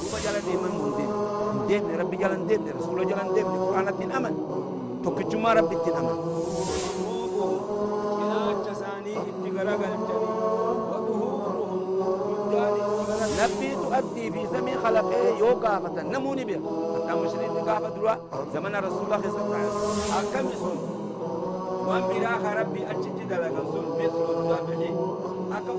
دوبا جالا ديمن مندين دين ربي جالا دين رسول جالا دين قرآن تين أمن توكجما ربي تين أمن نبي تؤدي في زمن خلقه يو قافة نموني بها حتى مشرين قافة دروا زمن رسول الله صلى الله عليه وسلم أكم يسون وان براخ ربي أجد دلقا سن مثل الدافعين أكم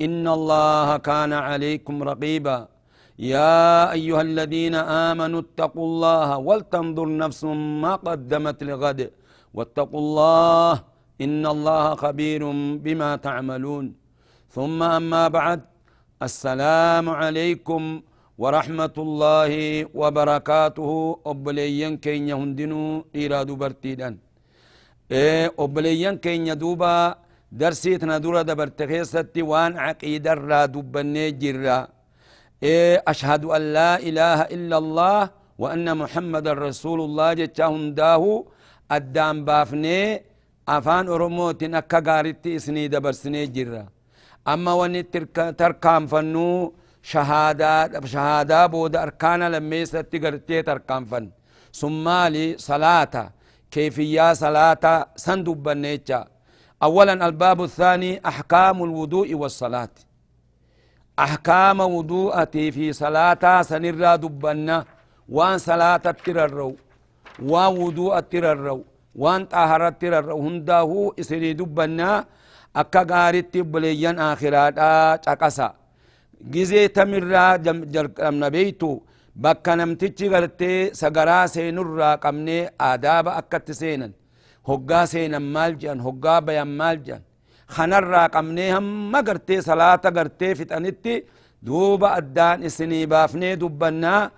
إن الله كان عليكم رقيبا. يا أيها الذين آمنوا اتقوا الله ولتنظر نفس ما قدمت لغد. واتقوا الله إن الله خبير بما تعملون. ثم أما بعد السلام عليكم ورحمة الله وبركاته. أبليين كين يهندنو إرادو برتيدان إيه أبليين كين يدوبا درسيتنا دورا دبرت خيستي وان عقيدة را دبني جرا إيه أشهد أن لا إله إلا الله وأن محمد رسول الله جتا هنداه أدام بافني أفان أرموت أكا غارتي إسني دبرسني جرا أما واني تركام فنو شهادة شهادة بود أركان لما يستي غرتي تركام فن. ثم لي صلاة كيفية صلاة سندب بنيتشا أولا الباب الثاني أحكام الوضوء والصلاة. أحكام وضوءتي في صلاة سنرى دبنا وان صلاة تررو وان وضوء تررو وان طهارة تررو. هنده إسري دبنا أكا غارت بليان آخرات تقسا. جزي تمرى جرقمنا بيتو bakka namtichi gartee sagaraa seenurraa qabnee aadaaba akkatti seenan hoggaa seenan maal jedhan hoggaa bayan maal jedhan kanarraa qabnee hamma gartee salaata gartee fixanitti duuba addaan isinii baafnee dubbannaa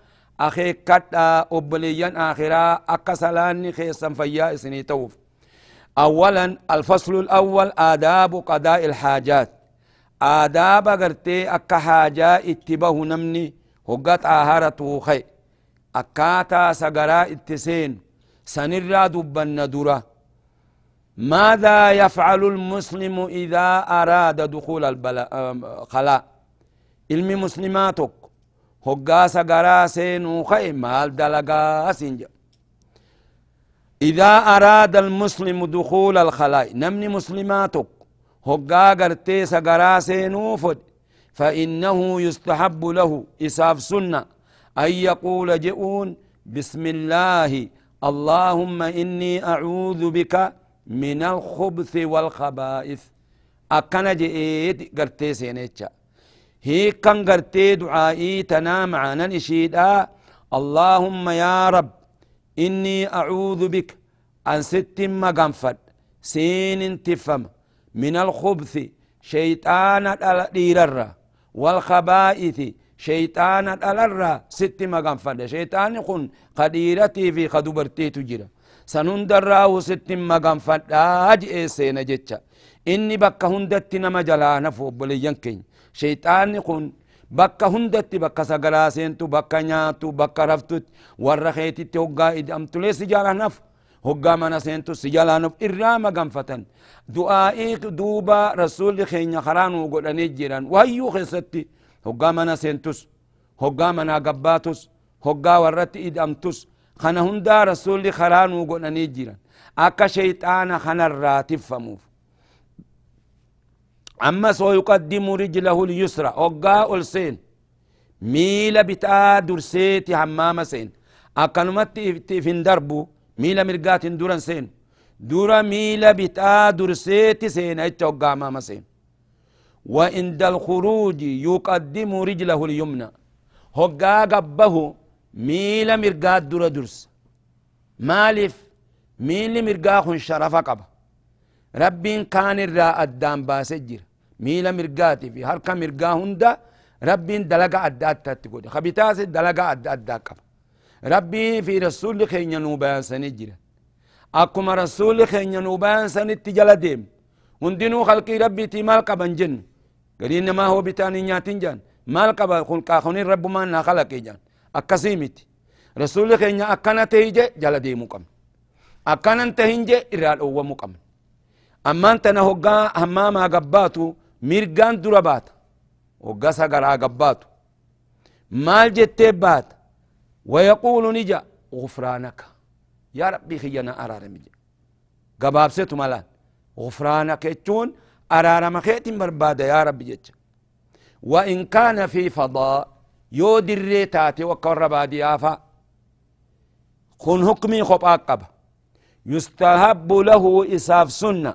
akeekkadhaa obboleeyyan akhiraa akka salaanni keessan fayyaa isinii ta'uuf أولا الفصل الأول آداب قضاء الحاجات آداب قرتي أكا حاجة اتباه نمني هقات آهارته خي أكاتا سقراء اتسين سنرى دبن درة ماذا يفعل المسلم إذا أراد دخول الخلاء علم مسلماتك هقا سقراء سينو خي مال دلقا سنجا؟ إذا أراد المسلم دخول الخلاء نمني مسلماتك هقا قرتي سقراء سينو فد فإنه يستحب له إساف سنة أن يقول جئون بسم الله اللهم إني أعوذ بك من الخبث والخبائث. أكنا جئت قرتي سينيتشا. هي كان قرتي دعائي تنام عن نشيدا. اللهم يا رب إني أعوذ بك أن ست مغنفد سين تفهم من الخبث شيطان الديرر والخبائث شيطان الرا ست مغنفد شيطان كن قديرتي في خدبرتي تجرى. سنون دراو ست مغنفد اجئ سينا جتشا hundatti nama jalaa nafu obboleeyyan keenya shayxaanni kun bakka hundatti bakka sagaraa seentu bakka nyaatu bakka raftutti warra keetitti hoggaa idamtulee si jalaa nafu hoggaa mana seentu si jalaa nafu irraa maganfatan du'aa'ii duuba rasuulli keenya karaa nuu godhanii jiran wayyuu keessatti hoggaa mana seentus hoggaa manaa gabbaatus hoggaa warratti idamtus kana hundaa rasuulli karaa nuu godhanii jiran. أكا شيطان خنا الراتب فموف أما سو يقدم رجله اليسرى أقا ألسين ميلا بتا درسيتي حمام سين أكنمت في دربو ميلا مرقات دوران سين دورا ميلا بتا درسيتي سين أجا أقا ماما سين وعند الخروج يقدم رجله اليمنى هقا قبه ميلا مرقات دورا درس. مالف ميلي مرقا خن شرفا قبا. ربين كان الرا أدام باسجر. ميلا مرقاتي في هركا مرقا هندا؟ ربين دلقا أدى تقول خبيتاس دلقا أدى قبا. ربي في رسول خينيا نوبان سنجر أكما رسول خينيا نوبان سنتجل ديم هندنو خلقي ربي تي مال قبن جن. قرين ما هو بتاني نياتين جان. مال قبا خن قاخوني رب ما نخلق جان أكسيمت رسول خينيا أكنا تيجي جل ديمو قم akkanan tahinje irraa dhowwamuu qabna ammaan tana hoggaa hammaamaa gabbaatu mirgaan dura baata hoggaa sagaraa gabbaatu maal jettee baata wayaquulu nija gufraanaka yaa rabbii kiyyana araarami je gabaabsetu malaan gufraanaka jechuun araarama keetin barbaada yaa rabbi jecha yoo dirree taate wakka warra baadiyyaa fa'a kun hukmii kophaa qaba. Yustahabbu lahu isaaf sunna.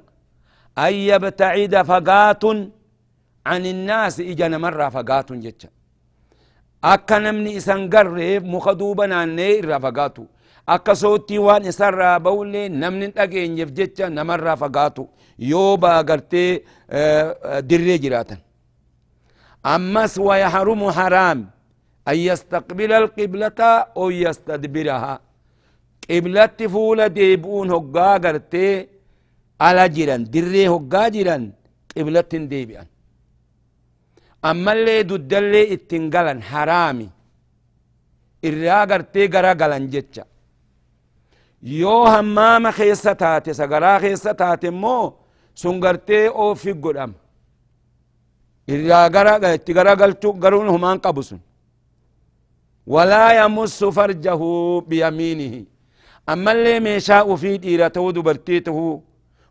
An yabtacida fagaatun an innaasi ija namarraa fagaatun jecha. Akka namni isan garree muka duuba naannee irraa fagaatu. Akka soottii waan isarraa ba'ullee namni dhageenyeef jecha namarraa fagaatu. Yoo baagartee eh, dirree jiraatan. Ammas wayaharumu haraam. أن يستقبل القبلة أو يستدبرها qiblatti fuula deebi'uun hoggaa gartee ala jiran dirree hoggaa jiran qiblattin deebi'an ammallee duddallee ittin galan haraami irraa gartee gara galan jecha yoo hammaama keessa taate sagaraa keessa taate immoo sun gartee oofi godhama irraa gara itti gara galchuu garuun walaa yamussu farjahu biyamiinihi ammallee meeshaa ufii dhiira ta'uu dubartii ta'uu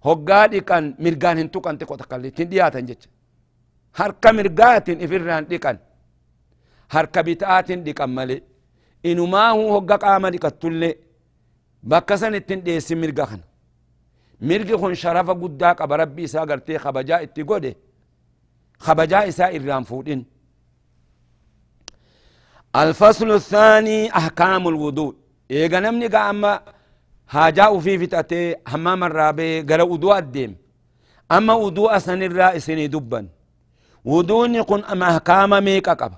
hoggaa dhiqan mirgaan hin tuqan xiqqoo takkallee ittiin dhiyaatan jecha harka mirgaatiin ifirraan dhiqan harka bitaatiin dhiqan malee inumaahuu hogga qaama dhiqattullee bakka san ittiin dhiyeessin mirga kana mirgi kun sharafa guddaa qaba rabbi isaa gartee kabajaa itti godhe kabajaa isaa irraan fuudhin الفصل الثاني أحكام الوضوء. إيه نمني قاما هاجا في فتاتي حمام الرابع قال وضوء الدم أما وضوء سن الرئيس دبا وضوء يكون أما أحكام ميك أكبر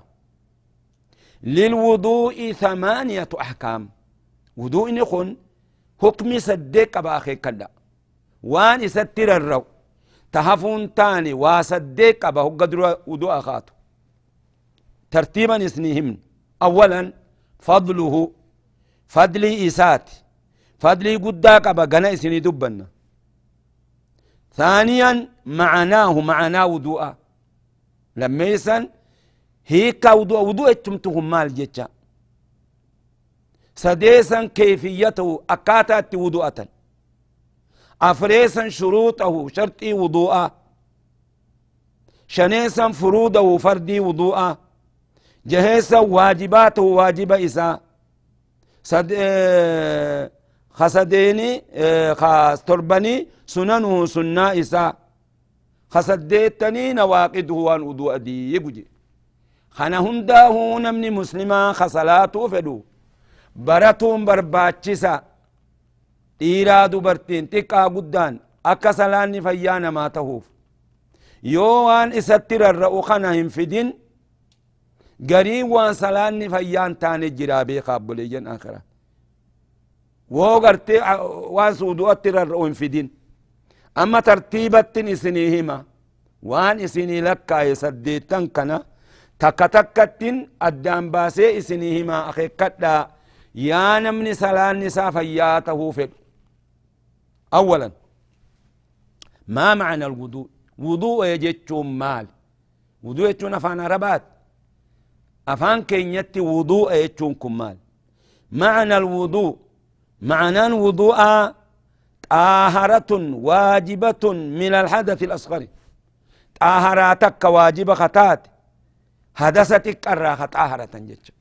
للوضوء ثمانية أحكام. وضوء يكون حكم سدك بأخي كلا. وان ستر الرو. تهفون تاني واسدق بأخي قدر وضوء خاطو ترتيبا اسنهم أولا فضله فضلي إسات فضلي قدا قبا قنا إسني دبنا ثانيا معناه معناه وضوء. لما يسن هيك وضوء وضوء اتمتهم مال جتا سديسا كيفيته أكاتات وضوءة. أفريسا شروطه شرطي وضوء. شنيسا فروضه فردي وضوء. جهيسا واجباته واجب إساء سد خسديني خاس تربني سننه سنة إساء خسديتني نواقده وان ودو أدي يبجي. خنا هنداه نمني مسلما خسلاتو فدو. براتون برباچسا dhiiraa dubartiin xiqqaa guddaan akka salaanni fayyaa namaa tahuuf yoo waan isatti rarra'u kana jiraa beekaa obboleeyyan akira woo gartee waan suudu'atti rarra'u hin fidin amma tartiibattin isinii hima waan isinii lakkaaye saddeettan kana takka takkattin addaan baasee isinii himaa akeekkadhaa yaa namni salaanni isaa fayyaa tahuu fedhu أولا ما معنى الوضوء وضوء يجتشون مال وضوء يجتشون أفان عربات أفان كينيتي وضوء يجتشون كمال. معنى الوضوء معنى الوضوء طاهرة واجبة من الحدث الأصغر. طاهراتك واجب خطات. حدثتك الراخ طاهرة جتش.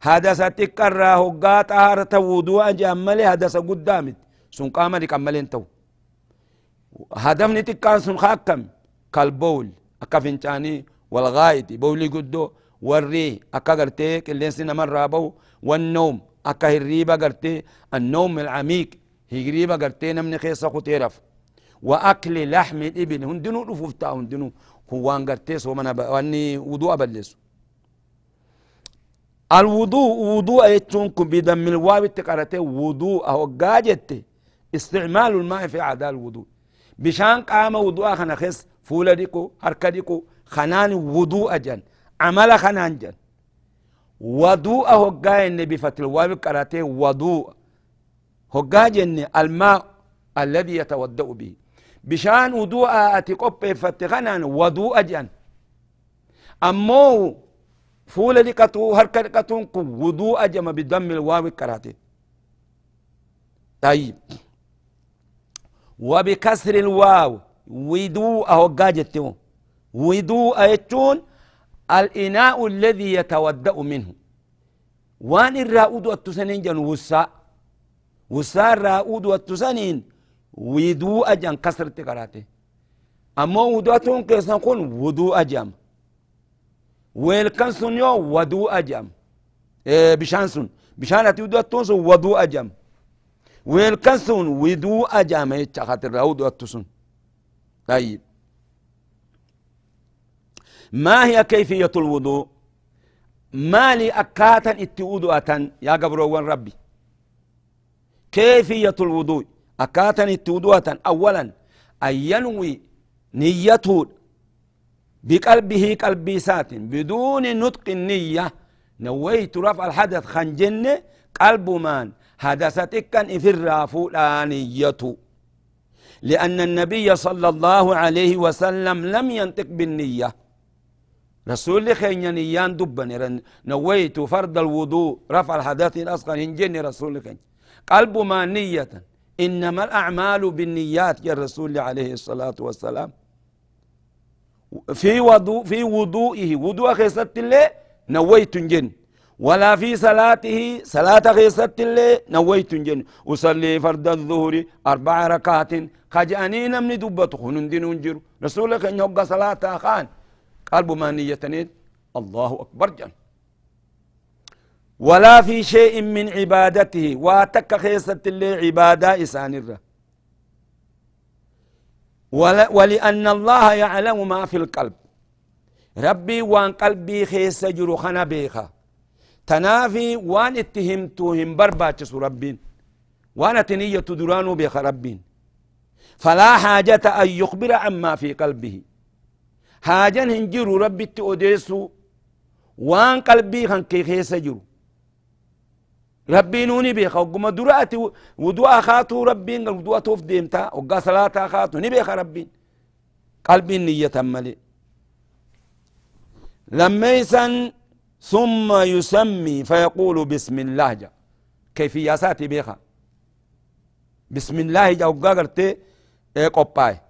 حدثتك الراخ طاهرة وضوء جامل حدث قدامت. سن قامل كملين تو هدفني تكان سن خاكم. كالبول. أكا فنشاني والغايت بولي قدو والري أكا قرتي اللي سنة مرة بو والنوم أكا هريبا قرتي النوم العميق هريبا قرتي نمني خيصة خطيرف وأكل لحم الإبل هندنو رفوفتا هندنو هوان قرتي سو من واني وضوء بلسو الوضوء وضوء يتشونكم بدم الواو تقرأتي وضوء أو قاجتي استعمال الماء في أعداء الوضوء بشان قام وضوء خنا خس فول ديكو هركا ديكو خنان وضوء جن. عمل خنان جن. وضوء هقا النبي فتل الواو قرأته وضوء. هقا جن الماء الذي يتودأ به. بشان وضوء أتقب فتخنان وضوء جن. أمو فول ديكتو هركا ديكتو وضوء جم بدم الواو قرأته طيب. وبكسر الواو ودوء وقاجته ودوء يتون الإناء الذي يتودأ منه. وان الراود والتسنين جن وساء وساء الراود والتسنين ودوء جن كسر تقراته أما ودوء كيسا نقول ودوء جم ويلكن سنيو ودوء جم إيه بشان سن. بشان أتودوء تونسو ودوء جم ويلكسون ودو أجامع خاطر راود أتسون طيب. ما هي كيفية الوضوء؟ ما لي أكاتا اتودو أتن يا قبرو ربي. كيفية الوضوء؟ أكاتا اتودو أتن أولا أن ينوي نيته بقلبه قلبي سات بدون نطق النية. نويت رفع الحدث خنجن قلب مان. حدثتك إفر فلانية لأن النبي صلى الله عليه وسلم لم ينطق بالنية. رسول خين نيان دبن نويت فرض الوضوء رفع الحدث الأصغر هنجن رسول خين قلب ما نية إنما الأعمال بالنيات يا رسول عليه الصلاة والسلام. في وضوء في وضوئه وضوء خيست الله نويت جن. ولا في صلاته صلاة غيست اللي نويت جن. أصلي فرد الظهر أربع ركعات خجأني نمني دبت خنون دين انجر رسولك أن يبقى صلاة خان قلب ما نيتنين الله أكبر جن ولا في شيء من عبادته واتك خيست اللي عبادة إسان الره ولأن الله يعلم ما في القلب. ربي وان قلبي خيس جرو خنا بيخا. تنافي وان اتهمتو هم برباتس ربين. وأنا تنية درانو بيخ ربين. فلا حاجة أن يخبر عما في قلبه. حاجة هنجر ربي تؤديسو وان قلبي خان كي خيس جرو ربي نوني بيخ وقم دراتي ودوا خاتو ربين ودوا توف ديمتا وقا صلاة خاتو نبيخ ربين قلبي نية ملي لما يسن ثم يسمي فيقول بسم الله جا كيفيات بيخا بسم الله جا وقاقرتي إيه قباي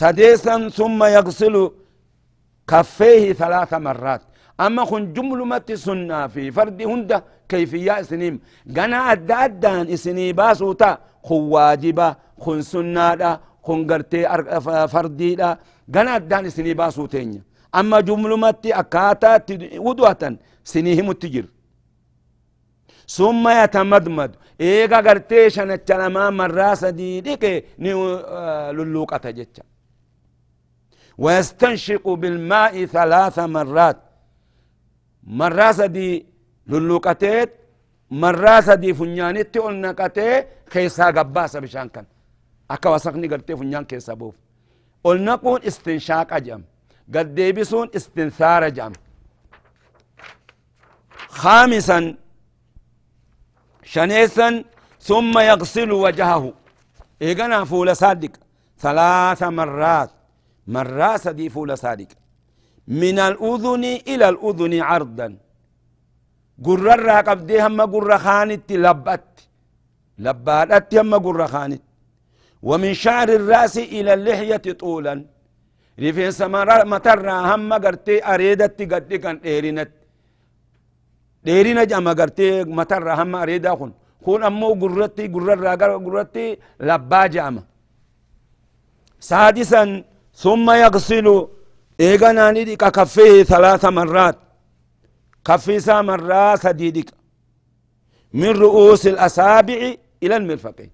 سادسا ثم يغسل كفيه ثلاث مرات. أما خن جمل مت سنة في فرد هند كيفية سنيم غنا أدى أدان إسني باسوتا. خو واجبة خن سنة خن قرتي فردي غنا أدان إسني باسوتين. أما جملمتي أكاتا ودوة سنيهم التجر ثم يتمدمد. إيغا التلما مراسة دي ديك نيو آه، للوقة جتشا. ويستنشق بالماء ثلاث مرات. مراسة دي للوقتات مراسة دي فنيانت قلنا خيسا قباسة بشان كان أكا وسقني قرتي فنيان كيسا بوف. قلنا قون استنشاق أجم قد ديبسون استنثار جام خامسا شنيسا ثم يغسل وجهه. إيقنا فول صادق. ثلاث مرات. مرات دي فول صادق من الأذن إلى الأذن عرضا. قرر قبدي هم قرر خانت لبت. لبادت يم قر خانت. ومن شعر الرأس إلى اللحية طولا. رفين سمارا متر هم قرتي أريدت قد كان إيرينت ديرينا جاما قرتي متر هم أريدا خن خون أمو قرتي قرر راقر قرتي لبا جاما سادسا ثم يغسل إيغانا ندك كفيه ثلاث مرات كفيسا مرات سديدك من رؤوس الأصابع إلى المرفقين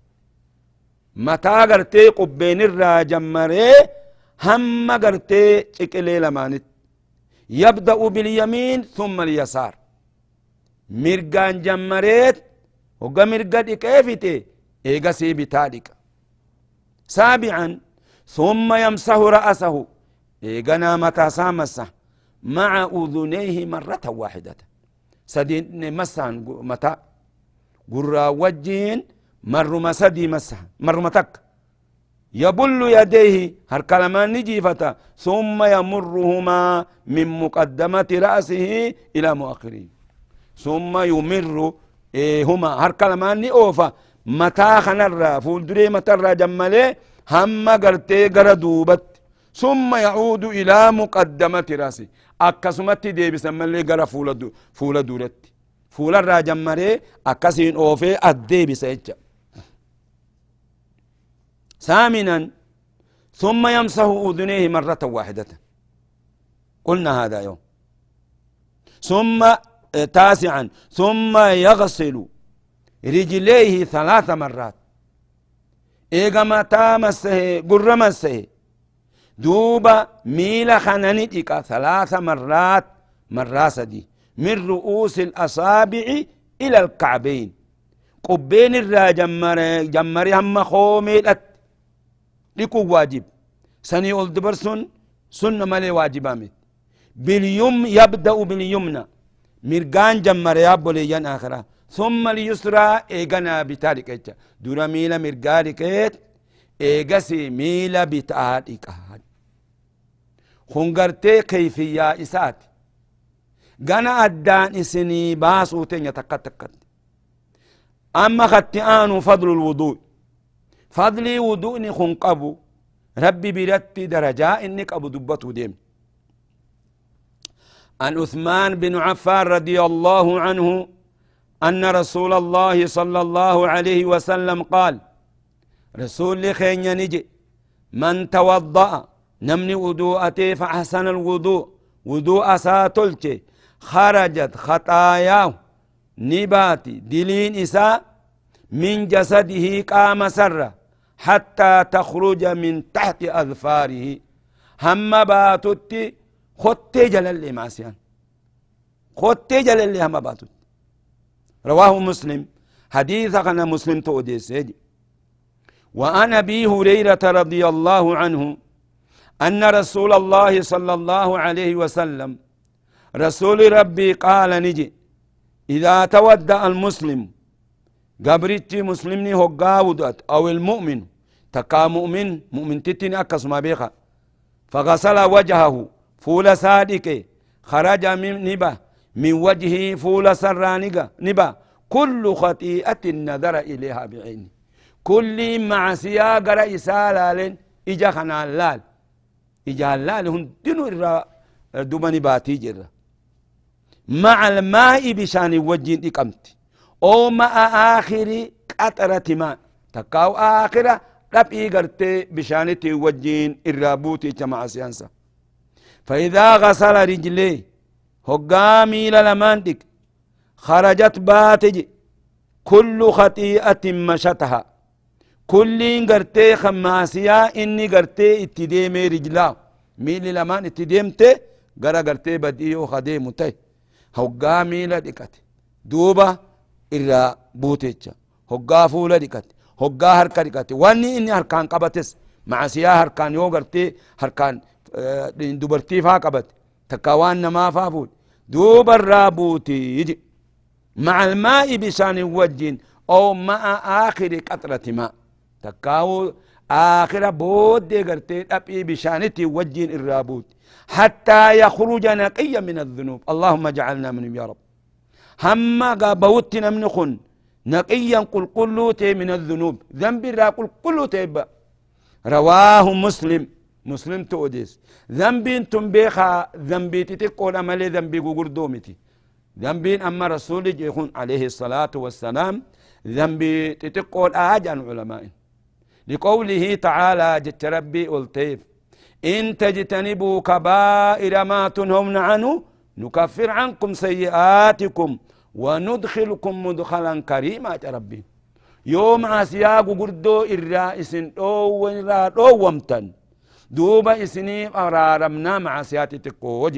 متى قرتي قبين الراجمري هم قرتي شكلي لمانت يبدأ باليمين ثم اليسار مرقان جمريت وقا مرقا ديكيفتي إيقا سيبي تالك سابعا ثم يمسه رأسه. إيقا نامتا سامسه مع أذنيه مرة واحدة. سدين مسان متى؟ قرى وجين مر مسدي مسح مر متك يبل يديه هركلمان نجيفة. ثم يمرهما من مقدمة رأسه إلى مؤخره. ثم يمر إيه هما هركلمان نئوفا متى خنرا فولدري متى جمالي هم قرتي قردوبت ثم يعود إلى مقدمة رأسه أكسمت دي بسمالي قر فول دورت فول الراجم مري أكسين أوفي أدي بسيجا ثامنا ثم يمسح أذنيه مرة واحدة قلنا هذا يوم ثم تاسعا ثم يغسل رجليه ثلاث مرات إيغا متى مسه قر مسه دوبا ميلا خنانيتك ثلاث مرات مراسة دي من رؤوس الأصابع إلى الكعبين قبين الرا جمر جمري هم خومي لكو واجب سني أول دبرسون سنة مالي واجبامت باليم يبدأ باليمنى مرقان جمر يابو ليان آخرة ثم اليسرى إيغانا بتالك إيجا دورا ميلا مرقالك إيغسي ميلا بتالك خنقرتي كيفية إسات. غنا أدان إسني باسو تنيا تكت تكت أما ختئان فضل الوضوء. فضلي وضوءني خنقبو ربي برتي درجاء إنك أبو دبته ديم. عن عثمان بن عفان رضي الله عنه أن رسول الله صلى الله عليه وسلم قال رسول خين نجي من توضأ نمني وضوءتي فأحسن الوضوء وضوء ساتلتي خرجت خطاياه نباتي دلين إساء من جسده قام سرّ حتى تخرج من تحت أظفاره هم باتوتي خطي جلال ماسيان خطي جلال هم رواه مسلم. حديث عن مسلم تودي سيدي وعن أبي هريرة رضي الله عنه أن رسول الله صلى الله عليه وسلم رسول ربي قال نجي إذا تودع المسلم قبرتي مسلمني هو أو المؤمن تكا مؤمن مؤمن تتني أكس ما بيخا. فغسل وجهه فول صادق خرج من نبا من وجهه فول سرانقة نبا كل خطيئة نظر إليها بعينه كل معصية قرأ إسالال إجا خنالال إجا اللال هن دنو إرى دبني باتي جرى مع الماء بشان وجين إقمت أو مع آخر قطرة ماء تكاو آخرة ربي قرتي بشانتي وجين الرابوتي كما سيانسا. فإذا غسل رجليه هقامي للمانتك خرجت باتج كل خطيئة مشتها كل قرتي خماسيا إني قرتي اتديمي رجلا ميلي لمان اتديمتي قرا قرتي بديو خديمتي هقامي لدكت دوبا إرا بوتيتشا هقا فولا دكت hoggaa harka dhiqate. Wanni inni harkaan qabates macasiyaa harkaan yoo gartee harkaan dubartii faa qabate. Faa fuudhe duuba irraa buutii مع الماء بشان وجين أو مع آخر قطرة ماء. تكاو آخر بود قرتي أبي بشانتي وجين الرابوت. حتى يخرج نقيا من الذنوب. اللهم اجعلنا منهم يا رب. هم من خن. نقيا قل قلوتي من الذنوب. ذنب را قل قلوتي رواه مسلم. مسلم توديس ذنب تنبيخا ذنبي تتقول أمالي ذنبي قردومتي ذنبين أما رسول يكون عليه الصلاة والسلام ذنبي تتقول آجان علماء. لقوله تعالى جت ربي قلتيف إن تجتنبوا كبائر ما تنهون عنه نكفر عنكم سيئاتكم وندخلكم مدخلا كريما ربي. يوم عسياق قردو الرائس أو دو ومتن. دوبا إسني أرارمنا مع سياتي تقوج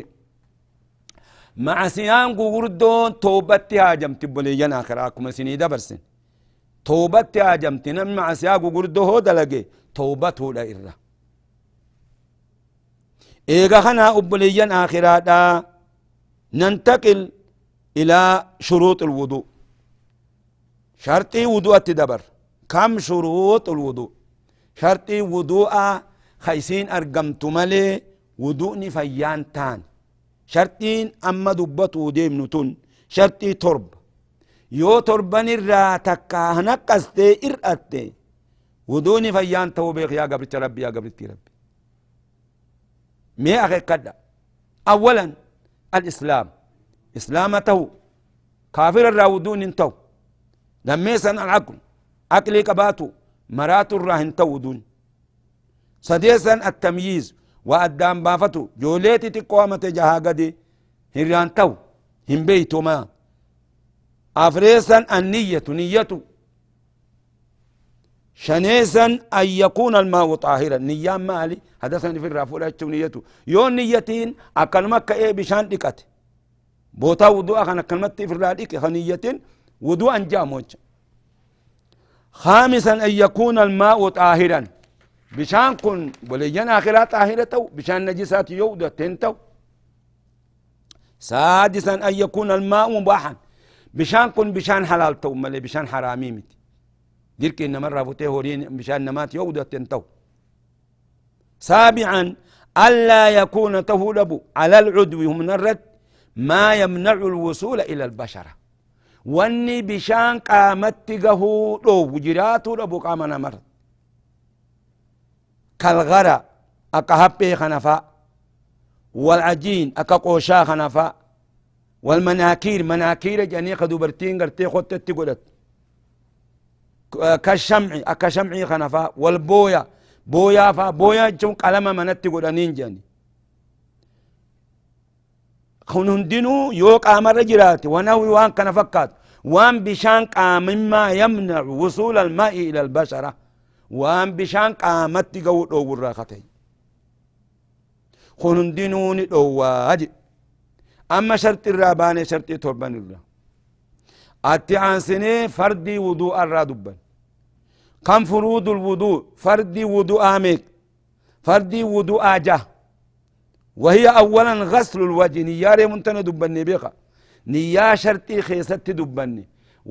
مع سيان قردو توبتي هاجمت بليان آخراكم سني دبرسن. توبتي هاجمت نم مع سياق قردو هو دلقي. توبته لا إرّا. إيغا خنا أبليان آخراتا ننتقل إلى شروط الوضوء. شرطي وضوء التدبر كم شروط الوضوء؟ شرطي وضوء خيسين أرقمت ملي وضوءني فيان تان. شرطين أما دبتو ديم نتون. شرطي ترب. يو تربان الرا تكا هنقستي إرأتي وضوءني فيان توبيخ يا قبرت ربي يا قبرت ربي. مي أخي كدا أولا الإسلام. إسلامته كافر الراودون انتو. لميسا العقل. عقلي كباتو. مرات الراهن تودون سديسا التمييز وأدام بافتو. جوليتي تقوامة جها قدي هران تو هم بيتو ما. أفريسا النية نيته شنيسا أن يكون الماء طاهرا. نيان مالي. حدثني في الرافع نيته يون نيتين أكلمك إيه بشان دكت بوتا ودوء خان أكلمت في الراديك خنية ودوء جاموج خامسا أن يكون الماء طاهرا. بشان كن ولينا آخرات طاهرة بشان نجسات يودة تنتو سادسا أن يكون الماء مباحا. بشان كن بشان حلال تو ملي بشان حرامي مت. ديرك إنما رابطه هورين بشان نمات يودة تنتو سابعا ألا يكون تهلب على العدو من الرد ما يمنع الوصول إلى البشرة. واني بشان قامت قهو لو وجراتو لبو قامنا مرد. كالغرى أكا هبي خنفاء والعجين أكا قوشا خنفاء والمناكير مناكير جاني خدو برتين قرتي خدت قلت كالشمع أكا شمعي خنفاء والبويا بويا فا بويا جون قلم منت قلنين جاني. kun hundinuu yoo qaamarra jiraate wanawi waan kana fakkaatu waan bishaan qaamimmaa yamnacu wusuula almaa'i ila albashara ga'u dhoowwurraa kate kun hundinuu ni dhoowwaa jedhe amma sharxi irraa baane sharxii torban irra atti aansinee fardii wudu'a irraa dubban kan furuudul wuduu fardii wudu'aa meeq fardii wudu'aa jaha وهي اولا غسل الوجه نيار منتن دبني بيقى نيا شرطي خيست دبني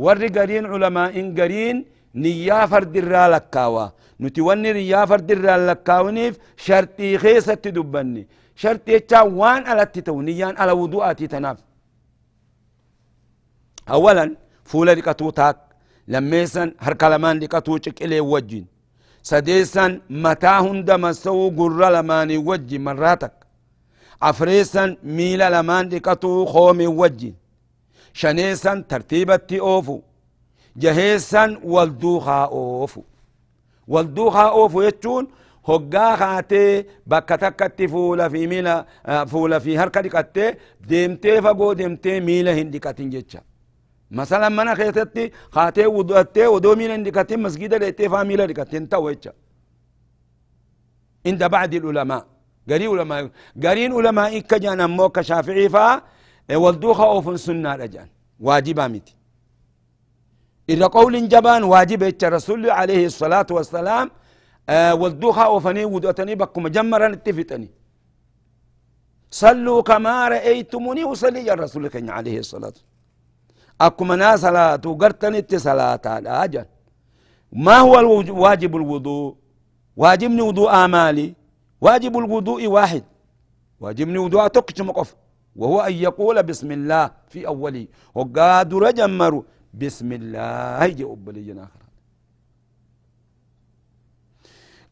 ور قرين علماء قرين نيا فرد الرالكاوا نتوني نيا فرد الرالكاونيف شرطي خيست دبني شرطي وان على التتو نيان على وضوءاتي تناف. اولا فول لكتو تاك لميسن هر كلمان لكتو إلي وجين. سديسا متى هندما سو قرر لماني وجي مراتك أفريسا ميلا لمان ديكتو خومي وجي شنيسا ترتيبتي أوفو. جهيسا والدوخا أوفو والدوخا يتشون hoggaa kaatee bakka takkatti fuula fi miila fuula fi harka dhiqattee deemtee fagoo deemtee miila hin dhiqatin jecha masalan mana keessatti kaatee wudu'attee odoo miila hin dhiqatin masgida dheettee faa miila dhiqatin ta'u jecha inda bacdi ulama قري علماء قرين علماء كجان أمو كشافعي فا والدوخة أوفن سنة رجان واجبا متي إذا قول جبان واجب الرسول عليه الصلاة والسلام آه والدوخة أوفني ودوتني بكم جمرا اتفتني صلوا كما رأيتموني وصلي يا رسول عليه الصلاة. أكم نا صلاة وقرتني صلاة أجل. ما هو الواجب الوضوء؟ واجبني وضوء آمالي. واجب الوضوء واحد. واجبني وضوء تقش مقف وهو أن يقول بسم الله في أوله وقاد رجمر بسم الله. جي أبليين آخر.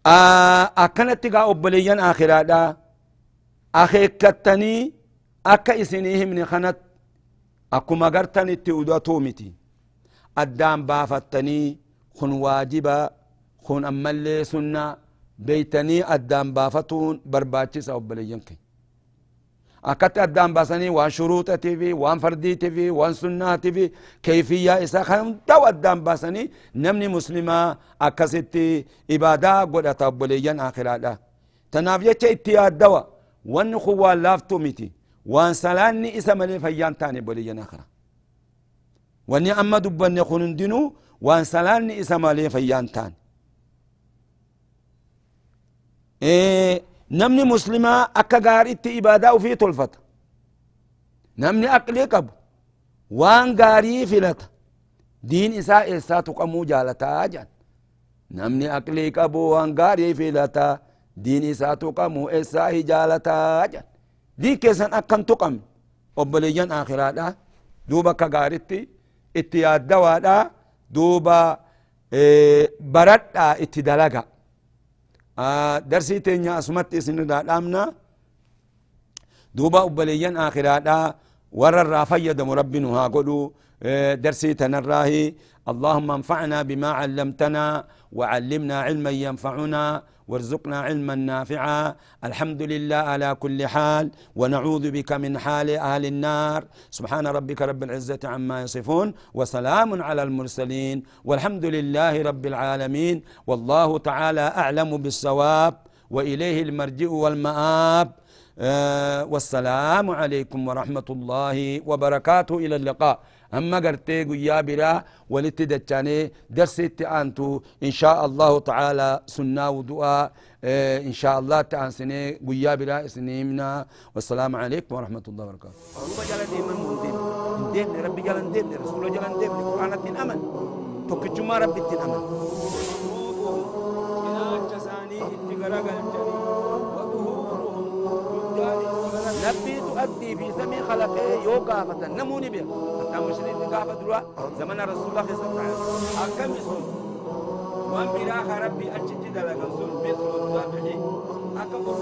آه أكنت قا أبليين آخر دا أخيكتني أكا إسنيه من خنت. أكو مغرتني تودو متي أدام بافتني خن واجبا خن أمالي سنة. بيتني أدام بافتون برباچس أبليين كي. أكت أدام باسني وان شروطتي في وان فرديتي في وان سناتي في كيفية إسا خم تو أدام باسني نمني مسلمة أكستي إبادة قد أتبليا آخرادا تناف يتش اتياد دوا وان خوا لافتو متي وان سلاني إسا ملي فيان تاني بليا آخرا واني أما دبني خنن دينو وان سلاني إسا ملي فيان تاني. إيه namni muslimaa akka gaariitti ibaadaa ufii tolfata namni aqlii qabu waan gaarii filata diin isaa eessaa tuqamuu jaalataa jedhan namni aqlii qabu waan gaarii filata diin isaa tuqamuu eessaa hi jaalataa jedhan diin keessan akkan tuqame obboleeyyan akhiraadha duuba akka gaaritti itti yaaddawaadha duuba baradhaa itti dalaga درسي تينيا اسمت اسن دامنا دوبا أبليين آخرادا ور الرافية دم ربنا قلوا درسي تنراهي اللهم انفعنا بما علمتنا وعلمنا علما ينفعنا وارزقنا علما نافعا. الحمد لله على كل حال. ونعوذ بك من حال أهل النار. سبحان ربك رب العزة عما يصفون. وسلام على المرسلين. والحمد لله رب العالمين. والله تعالى أعلم بالصواب. وإليه المرجع والمآب. والسلام عليكم ورحمة الله وبركاته. إلى اللقاء. أما قرتي قيا برا ولتدجاني درست أنتو إن شاء الله تعالى سنة ودعاء. آه إن شاء الله تأنسني قيا برا سنيمنا والسلام عليكم ورحمة الله وبركاته. رب جل دين دين. رسول جل دين القرآن أمن. نبي تؤدي في زمي خلقه يوكا كافة نموني بيه حتى مشرين كافة دروا زمن رسول الله صلى الله عليه وسلم. أكمي سن وأن براخ ربي أجد دلقا سن بيسر الضابعي أكمي الله